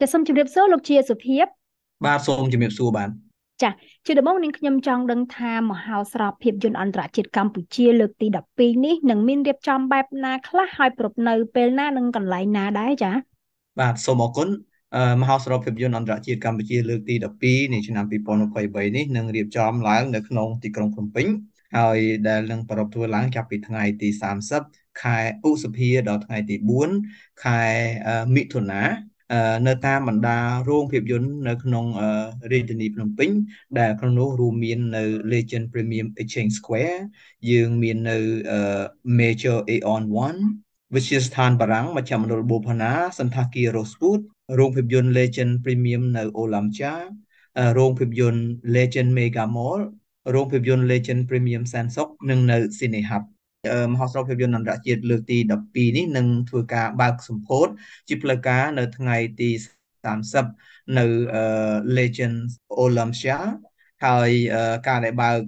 តែសូមជម្រាបសួរលោកជាសុភាពបាទសូមជម្រាបសួរបាទចាជាដំបូងនាងខ្ញុំចង់ដឹងថាមហោស្រពភាពយន្តអន្តរជាតិកម្ពុជាលើកទី12នេះនឹងមានរៀបចំបែបណាខ្លះហើយប្រពនៅពេលណានិងកន្លែងណាដែរចាបាទសូមអរគុណមហោស្រពភាពយន្តអន្តរជាតិកម្ពុជាលើកទី12នៃឆ្នាំ2023នេះនឹងរៀបចំឡើងនៅក្នុងទីក្រុងភ្នំពេញហើយដែលនឹងប្រារព្ធធ្វើឡើងចាប់ពីថ្ងៃទី30ខែឧសភាដល់ថ្ងៃទី4ខែមិថុនា នៅតាមបណ្ដារោងភាពយន្តនៅក្នុងរាជធានីភ្នំពេញ ដែលក្នុងនោះរួមមាននៅ Legend Premium Exchange Square យើងមាននៅ Major Aeon 1វិទ្យាស្ថានបារាំងមជ្ឈមណ្ឌលបូផាណាសន្តាគារ Rosewood រោងភាពយន្ត Legend Premium នៅ Olamcha រោងភាពយន្ត Legend Mega Mall រោងភាពយន្ត Legend Premium Sansok និងនៅ Cine Hub មហោស្រពភាពយន្តអន្តរជាតិលើកទី12នេះនឹងធ្វើការបើកសម្ពោធជាផ្លូវការនៅថ្ងៃទី30នៅ Legends Olympia ហើយការដែលបើក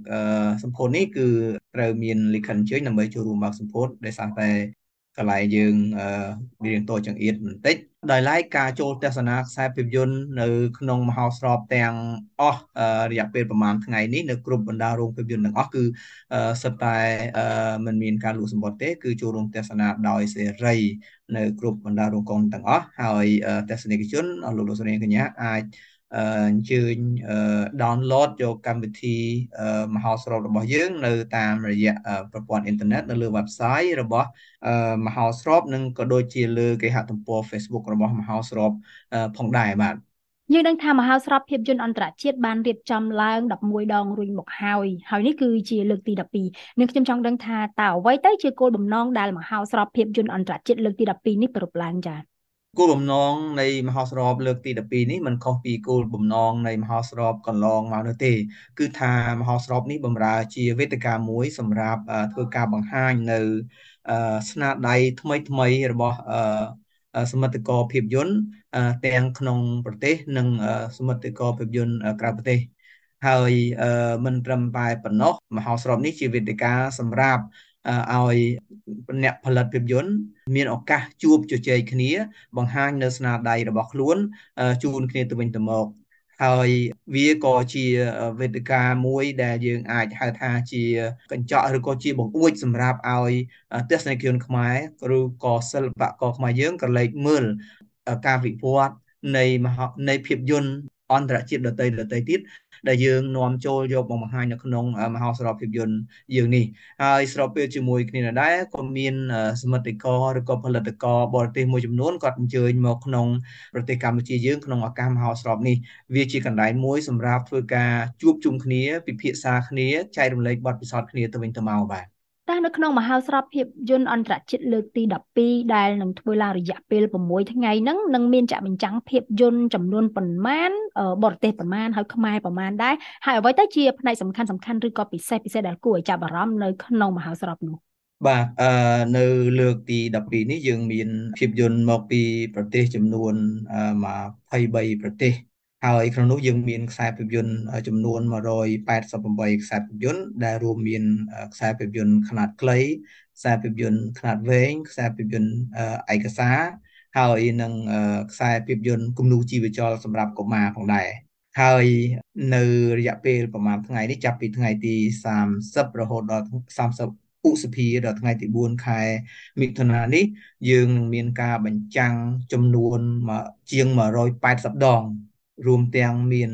សម្ពោធនេះគឺត្រូវមានលិខិតអញ្ជើញដើម្បីចូលរួមបើកសម្ពោធដោយសារតែ កន្លែងយើងមានរៀងតូចចង្អៀតបន្តិចដោយឡែកការចូលទស្សនាខ្សែភាពយន្តនៅក្នុងមហោស្រពទាំងអស់រយៈពេលប្រហែលថ្ងៃនេះនៅគ្រប់បណ្ដារោងភាពយន្តទាំងអស់គឺសិតតែមិនមានការលក់សម្បត្តិទេគឺចូលរួមទស្សនាដោយសេរីនៅគ្រប់បណ្ដារោងកុនទាំងអស់ហើយទស្សនិកជនលោកលោកស្រីកញ្ញាអាច អញ្ជើញ download យកកម្មវិធីមហោស្រពរបស់យើង នៅតាមរយៈប្រព័ន្ធអ៊ីនធឺណិតនៅលើ website របស់មហោស្រពនិងក៏ដូចជាលើគេហទំព័រ Facebook របស់មហោស្រពផងដែរបាទយើងដឹងថាមហោស្រពភាពយន្តអន្តរជាតិបានរៀបចំឡើង11ដងរួចមកហើយហើយនេះគឺជាលើកទី12នាងខ្ញុំចង់ដឹងថាតើអ្វីទៅជាគោលបំណងដែលមហោស្រពភាពយន្តអន្តរជាតិលើកទី12នេះប្រពឡើងចា៎ គោលបំណងនៃមហោស្រពលើកទី12នេះមិនខុសពីគោលបំណងនៃមហោស្រពកន្លងមកនោះទេ គឺថាមហោស្រពនេះបម្រើជាវេទិកាមួយ សម្រាប់ធ្វើការបង្ហាញនៅស្នាដៃថ្មីថ្មីរបស់សមិទ្ធករភាពយន្តទាំងក្នុងប្រទេស និងសមិទ្ធករភាពយន្តក្រៅប្រទេសហើយមិនត្រឹមតែប៉ុណ្ណោះមហោស្រពនេះជាវេទិកាសម្រាប់ ឲ្យអ្នកផលិតភាពយន្តមានឱកាសជួបជជែកគ្នា បង្ហាញនៅស្នាដៃរបស់ខ្លួនជូនគ្នាទៅវិញទៅមកហើយវាក៏ជាវេទិកាមួយដែលយើងអាចហៅថាជាកញ្ចក់ឬក៏ជាបង្អួចសម្រាប់ឲ្យទស្សនិកជនខ្មែរឬក៏សិល្បករខ្មែរយើងក៏លេចមើលការវិវត្តនៃនៃភាពយន្ត អន្តរជាតិដទៃដទៃទៀតដែលយើងនាំចូលយកមកបង្ហាញនៅក្នុងមហោស្រពភាពយន្តយើងនេះហើយស្របពេលជាមួយគ្នាដែរក៏មានសមិទ្ធករឬក៏ផលិតករបរទេសមួយចំនួនគាត់អញ្ជើញមកក្នុងប្រទេសកម្ពុជាយើងក្នុងឱកាសមហោស្រពនេះវាជាកន្លែងមួយសម្រាប់ធ្វើការជួបជុំគ្នាពិភាក្សាគ្នាចែករំលែកបទពិសោធន៍គ្នាទៅវិញទៅមកបាទ តែនៅក្នុងមហោស្រពភាពយន្តអន្តរជាតិលើកទី12ដែលនឹងធ្វើឡើងរយៈពេល6ថ្ងៃហ្នឹងនឹងមានចាក់បញ្ចាំងភាពយន្តចំនួនប៉ុន្មានបរទេសប៉ុន្មានហើយខ្មែរប៉ុន្មានដែរហើយអ្វីទៅជាផ្នែកសំខាន់សំខាន់ឬក៏ពិសេសពិសេសដែលគួរឲ្យចាប់អារម្មណ៍នៅក្នុងមហោស្រពនោះបាទអឺនៅលើកទី12នេះយើងមានភាពយន្តមកពីប្រទេសចំនួន23ប្រទេស ហើយក្នុងនោះយើងមានខ្សែភាពយន្តចំនួន188ខ្សែភាពយន្តដែលរួមមានខ្សែភាពយន្តខ្នាតខ្លីខ្សែភាពយន្តខ្នាតវែងខ្សែភាពយន្តឯកសារហើយនឹងខ្សែភាពយន្តគំនូរជីវចលសម្រាប់កុមារផងដែរហើយនៅរយៈពេលប្រហែលថ្ងៃនេះចាប់ពីថ្ងៃទី30រហូតដល់30ឧសភាដល់ថ្ងៃទី4ខែមិថុនានេះយើងនឹងមានការបញ្ចាំងចំនួនជាង180ដង រួមទាំងមាន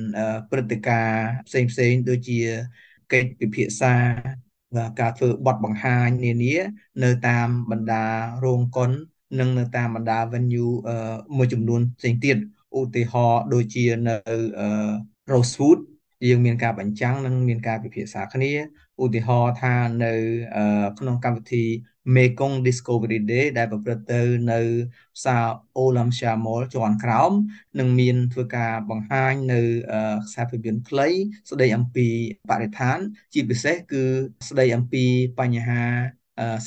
ព្រឹត្តិការណ៍ផ្សេងផ្សេងដូចជាកិច្ចពិភាក្សាការធ្វើបទបង្ហាញនានានៅតាមបណ្ដារោងកុននិងនៅតាមបណ្ដា venue មួយចំនួនផ្សេងទៀតឧទាហរណ៍ដូចជានៅ Rosewood យើងមានការបញ្ចាំងនិងមានការពិភាក្សាគ្នាឧទាហរណ៍ថានៅ ក្នុងកម្មវិធី Mekong Discovery Day ដែលប្រព្រឹត្តទៅនៅផ្សារ Olam Shah Mall ជាន់ក្រោមនឹងមានធ្វើការបង្ហាញនៅខ្សែភាពយន្តខ្លី ស្ដីអំពីបរិស្ថាន ជាពិសេសគឺស្ដីអំពីបញ្ហា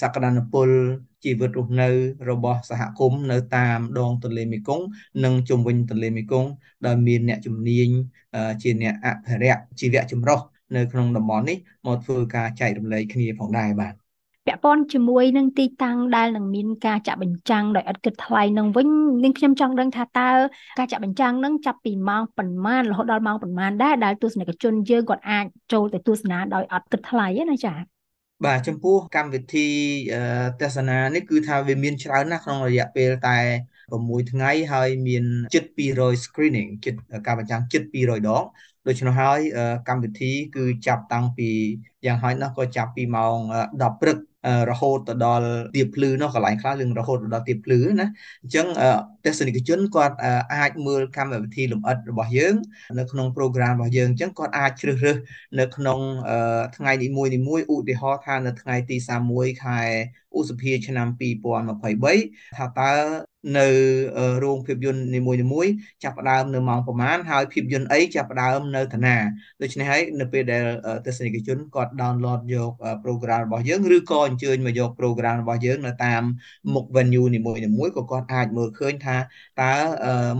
សក្តានុពលជីវិតរស់នៅរបស់សហគមន៍នៅតាមដងទន្លេមេគង្គនិងជុំវិញទន្លេមេគង្គដែលមានអ្នកជំនាញជាអ្នកអភិរក្សជីវៈចម្រុះនៅក្នុងតំបន់នេះមកធ្វើការចែករំលែកគ្នាផងដែរបាទ ពាក់ព័ន្ធជាមួយនឹងទីតាំងដែលនឹងមានការចាក់បញ្ចាំងដោយឥតគិតថ្លៃនឹងវិញនាងខ្ញុំចង់ដឹងថាតើការចាក់បញ្ចាំងនឹងចាប់ពីម៉ោងប៉ុន្មានរហូតដល់ម៉ោងប៉ុន្មានដែរដែលទស្សនិកជនយើងគាត់អាចចូលទៅទស្សនាដោយឥតគិតថ្លៃណាចា៎បាទចំពោះកម្មវិធីទស្សនានេះគឺថាវាមានច្រើនណាស់ក្នុងរយៈពេលតែ6ថ្ងៃហើយមានជិត200 screening ជិតការបញ្ចាំងជិត200ដង ដូច្នោះហើយកម្មវិធីគឺចាប់តាំងពីយ៉ាងហោចណាស់ក៏ចាប់ពីម៉ោង10ព្រឹករហូតទៅដល់ទៀបភ្លឺនោះកន្លែងខ្លះរឿងរហូតដល់ទៀបភ្លឺណាអញ្ចឹងទស្សនិកជនគាត់អាចមើលកម្មវិធីលម្អិតរបស់យើងនៅក្នុង program របស់យើងអញ្ចឹងគាត់អាចជ្រើសរើសនៅក្នុងថ្ងៃនីមួយនីមួយឧទាហរណ៍ថានៅថ្ងៃទី31ខែ ឧសភាឆ្នាំ2023ថាតើនៅរោងភាពយន្តនីមួយៗចាប់ផ្ដើមនៅម៉ោងប្រហែលហើយភាពយន្តអីចាប់ផ្ដើមនៅឋានាដូច្នេះហើយនៅពេលដែលទស្សនិកជនគាត់ download យក program របស់យើងឬក៏អញ្ជើញមកយក program របស់យើងនៅតាមមុខ venue នីមួយៗក៏គាត់អាចមើលឃើញថាតើ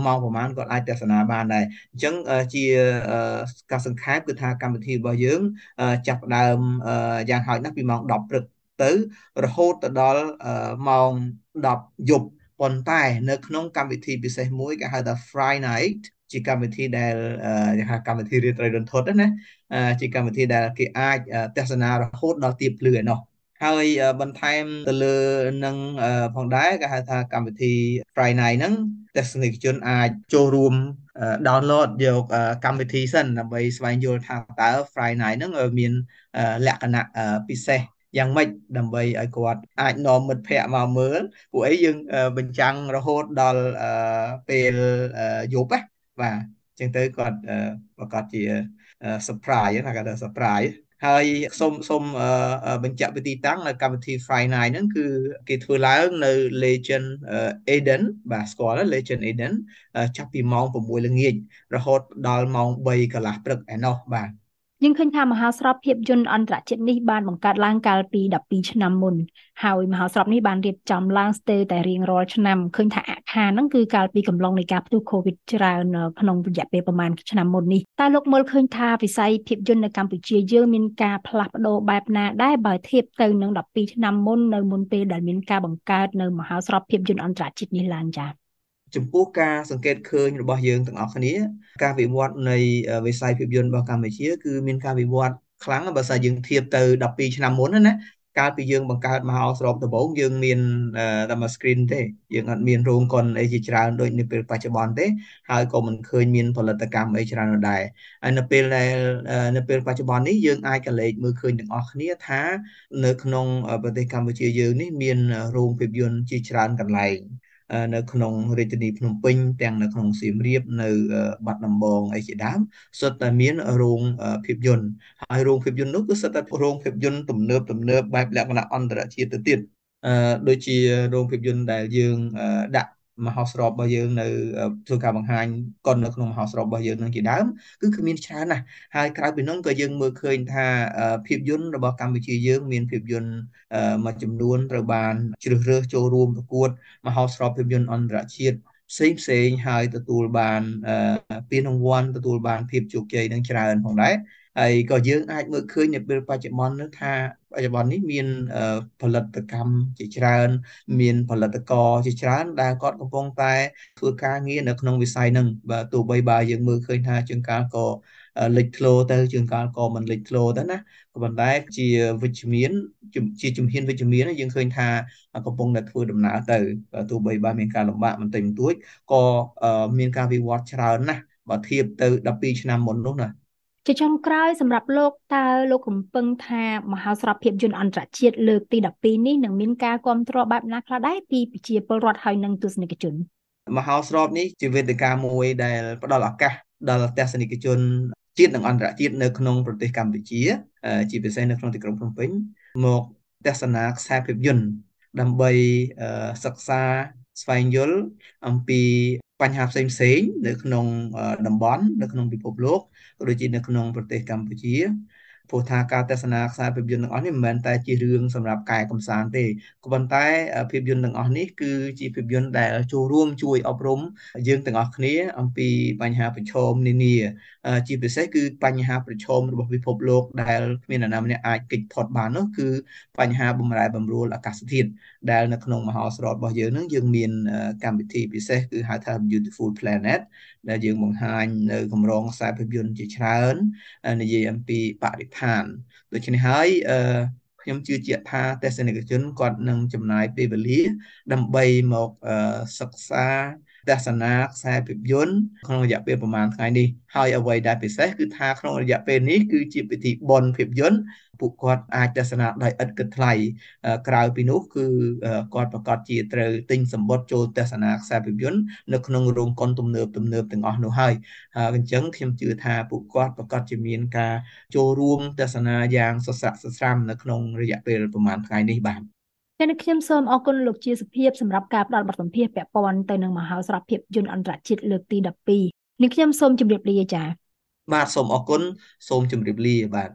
ម៉ោងប្រហែលគាត់អាចទស្សនាបានដែរអញ្ចឹងជាការសង្ខេបគឺថាកម្មវិធីរបស់យើង ចាប់ផ្ដើមយ៉ាងហោចណាស់ពីម៉ោង10ព្រឹក ទៅ រហូតទៅដល់ម៉ោង10យប់ប៉ុន្តែនៅក្នុងកម្មវិធីពិសេសមួយគេហៅថា Friday Night ជាកម្មវិធីដែលគេហៅកម្មវិធីរាត្រីរន្ធត់ណាជាកម្មវិធីដែលគេអាចទស្សនារហូតដល់ទៀបភ្លឺឯណោះហើយបន្ថែមទៅលើនឹងផងដែរគេហៅថាកម្មវិធី Friday Night ហ្នឹងទស្សនិកជនអាចចូលរួម download យកកម្មវិធីសិនដើម្បីស្វែងយល់ថាតើ Friday Night ហ្នឹងមានលក្ខណៈពិសេស យ៉ាងម៉េចដើម្បីឲ្យគាត់អាចនាំមិត្តភ័ក្តិមកមើលពួកអីយើងបញ្ចាំងរហូតដល់ពេលយប់ណាបាទអញ្ចឹងទៅគាត់ប្រកាសជា surprise ណាគាត់ថា surprise ហើយសូមសូមបញ្ជាក់វិធីតាំងនៅកម្មវិធី Friday Night ហ្នឹងគឺគេធ្វើឡើងនៅ Legend Eden បាទស្គាល់ Legend Eden ចាប់ពីម៉ោង6ល្ងាចរហូតដល់ម៉ោង3កន្លះព្រឹកឯណោះបាទ យើងឃើញថាមហោស្រពភាពយន្តអន្តរជាតិនេះបានបង្កើតឡើងកាលពី12ឆ្នាំមុនហើយមហោស្រពនេះបានរៀបចំឡើងស្ទើរតែរៀងរាល់ឆ្នាំឃើញថាអាខាហ្នឹងគឺកាលពីកំឡុងនៃការផ្ទុះ COVID ច្រើនក្នុងរយៈពេលប្រហែលឆ្នាំមុននេះតើលោកមើលឃើញថាវិស័យភាពយន្តនៅកម្ពុជាយើងមានការផ្លាស់ប្ដូរបែបណាដែរបើធៀបទៅនឹង12ឆ្នាំមុននៅមុនពេលដែលមានការបង្កើតនៅមហោស្រពភាពយន្តអន្តរជាតិនេះឡើងចា៎ ចំពោះការសង្កេតឃើញរបស់យើងទាំងអស់គ្នា ការវិវត្តនៃវិស័យភាពយន្តរបស់កម្ពុជាគឺមានការវិវត្តខ្លាំងបើសិនយើងធៀបទៅ12ឆ្នាំមុនណាកាលពីយើងបង្កើតមហោស្រពដំបូងយើងមានតែមួយ screen ទេយើងអត់មានរោងកុនអីជាច្រើនដូចនៅពេលបច្ចុប្បន្នទេហើយក៏មិនឃើញមានផលិតកម្មអីច្រើននោះដែរហើយនៅពេលដែលនៅពេលបច្ចុប្បន្ននេះយើងអាចកលេចមើលឃើញទាំងអស់គ្នាថានៅក្នុងប្រទេសកម្ពុជាយើងនេះមានរោងភាពយន្តជាច្រើនកន្លែង នៅក្នុងរាជធានីភ្នំពេញទាំងនៅក្នុងសៀមរាបនៅបាត់ដំបងអីជាដើមសុទ្ធតែមានរោងភាពយន្តហើយរោងភាពយន្តនោះគឺសុទ្ធតែរោងភាពយន្តទំនើបទំនើបបែបលក្ខណៈអន្តរជាតិទៅទៀតអឺដូចជារោងភាពយន្តដែលយើងដាក់ មហោស្រពរបស់យើងនៅធ្វើការបង្ហាញកុននៅក្នុងមហោស្រពរបស់យើងនឹងជាដើមគឺគឺមានច្រើនណាស់ហើយក្រៅពីនោះក៏យើងមើលឃើញថាភាពយន្តរបស់កម្ពុជាយើងមានភាពយន្តមួយចំនួនត្រូវបានជ្រើសរើសចូលរួមប្រកួតមហោស្រពភាពយន្តអន្តរជាតិផ្សេងផ្សេងហើយទទួលបានពានរង្វាន់ទទួលបានភាពជោគជ័យនឹងច្រើនផងដែរ ហើយក៏យើងអាចមើលឃើញនៅពេលបច្ចុប្បន្ននោះថាបច្ចុប្បន្ននេះមានផលិតកម្មជាច្រើន មានផលិតករជាច្រើន ដែលគាត់កំពុងតែធ្វើការងារនៅក្នុងវិស័យហ្នឹងបាទទោះបីបើយើងមើលឃើញថាជាងកាលក៏លេចធ្លោទៅជាងកាលក៏មិនលេចធ្លោទៅណាក៏ប៉ុន្តែជាវិជ្ជមានជាជំហានវិជ្ជមានយើងឃើញថាកំពុងតែធ្វើដំណើរទៅទោះបីបើមានការលំបាកបន្តិចបន្តួចក៏មានការវិវត្តច្រើនណាស់បើធៀបទៅ12ឆ្នាំមុននោះណា ជាចុងក្រោយសម្រាប់លោកតើលោកកំពឹងថាមហោស្រពភាពយន្តអន្តរជាតិលើកទី12នេះនឹងមានការគ្រប់គ្រងបែបណាខ្លះដែរពីប្រជាពលរដ្ឋហើយនិងទស្សនិកជនមហោស្រពនេះជាវេទិកាមួយដែលផ្ដល់ឱកាសដល់ទស្សនិកជនជាតិនិងអន្តរជាតិនៅក្នុងប្រទេសកម្ពុជា ជាពិសេសនៅក្នុងទីក្រុងភ្នំពេញមកទស្សនាខ្សែភាពយន្តដើម្បីសិក្សាស្វែងយល់អំពី បញ្ហាផ្សេងផ្សេងនៅក្នុងតំបន់នៅក្នុងពិភពលោកក៏ដូចជានៅក្នុងប្រទេសកម្ពុជា ព្រោះថាការទស្សនាខ្សែភាពយន្តទាំងអស់នេះមិនមែនតែជារឿងសម្រាប់កាយកំសាន្តទេក៏ប៉ុន្តែភាពយន្តទាំងអស់នេះគឺជាភាពយន្តដែលចូលរួមជួយអប់រំយើងទាំងអស់គ្នា អំពីបញ្ហាប្រឈមនានាជាពិសេសគឺបញ្ហាប្រឈមរបស់ពិភពលោកដែលគ្មាននរណាម្នាក់អាចគេចផុតបាននោះគឺបញ្ហាបំរែបំរួលអាកាសធាតុដែលនៅក្នុងមហោស្រពរបស់យើងនឹងយើងមានកម្មវិធីពិសេសគឺហៅថា Beautiful Planet ដែលយើងបង្ហាញនៅកម្រងខ្សែភាពយន្តជាច្រើននិយាយអំពីបរិស្ថានដូច្នេះហើយអឺខ្ញុំជឿជាក់ថាទស្សនិកជនគាត់នឹងចំណាយពេលវេលា ដើម្បីមកសិក្សា ទស្សនាខ្សែភាពយន្តក្នុងរយៈពេលប្រហែលថ្ងៃនេះហើយអ្វីដែលពិសេសគឺថាក្នុងរយៈពេលនេះគឺជាពិធីបុណ្យភាពយន្តពួកគាត់អាចទស្សនាដោយឥតគិតថ្លៃក្រៅពីនោះគឺគាត់ប្រកាសជាត្រូវទិញសម្បត្តិចូលទស្សនាខ្សែភាពយន្តនៅក្នុងរោងកុនទំនើបទំនើបទាំងអស់នោះហើយអញ្ចឹងខ្ញុំជឿថាពួកគាត់ប្រកាសជាមានការចូលរួមទស្សនាយ៉ាងសស្រាក់សស្រាំនៅក្នុងរយៈពេលប្រហែលថ្ងៃនេះបាទ ចា៎ខ្ញុំសូមអរគុណលោកជាសុភាពសម្រាប់ការផ្ដល់បទសម្ភាសន៍ពាក់ព័ន្ធទៅនឹងមហោស្រពភាពយន្តអន្តរជាតិលើកទី12នេះខ្ញុំសូមជម្រាបលាចា៎បាទសូមអរគុណសូមជម្រាបលាបាទ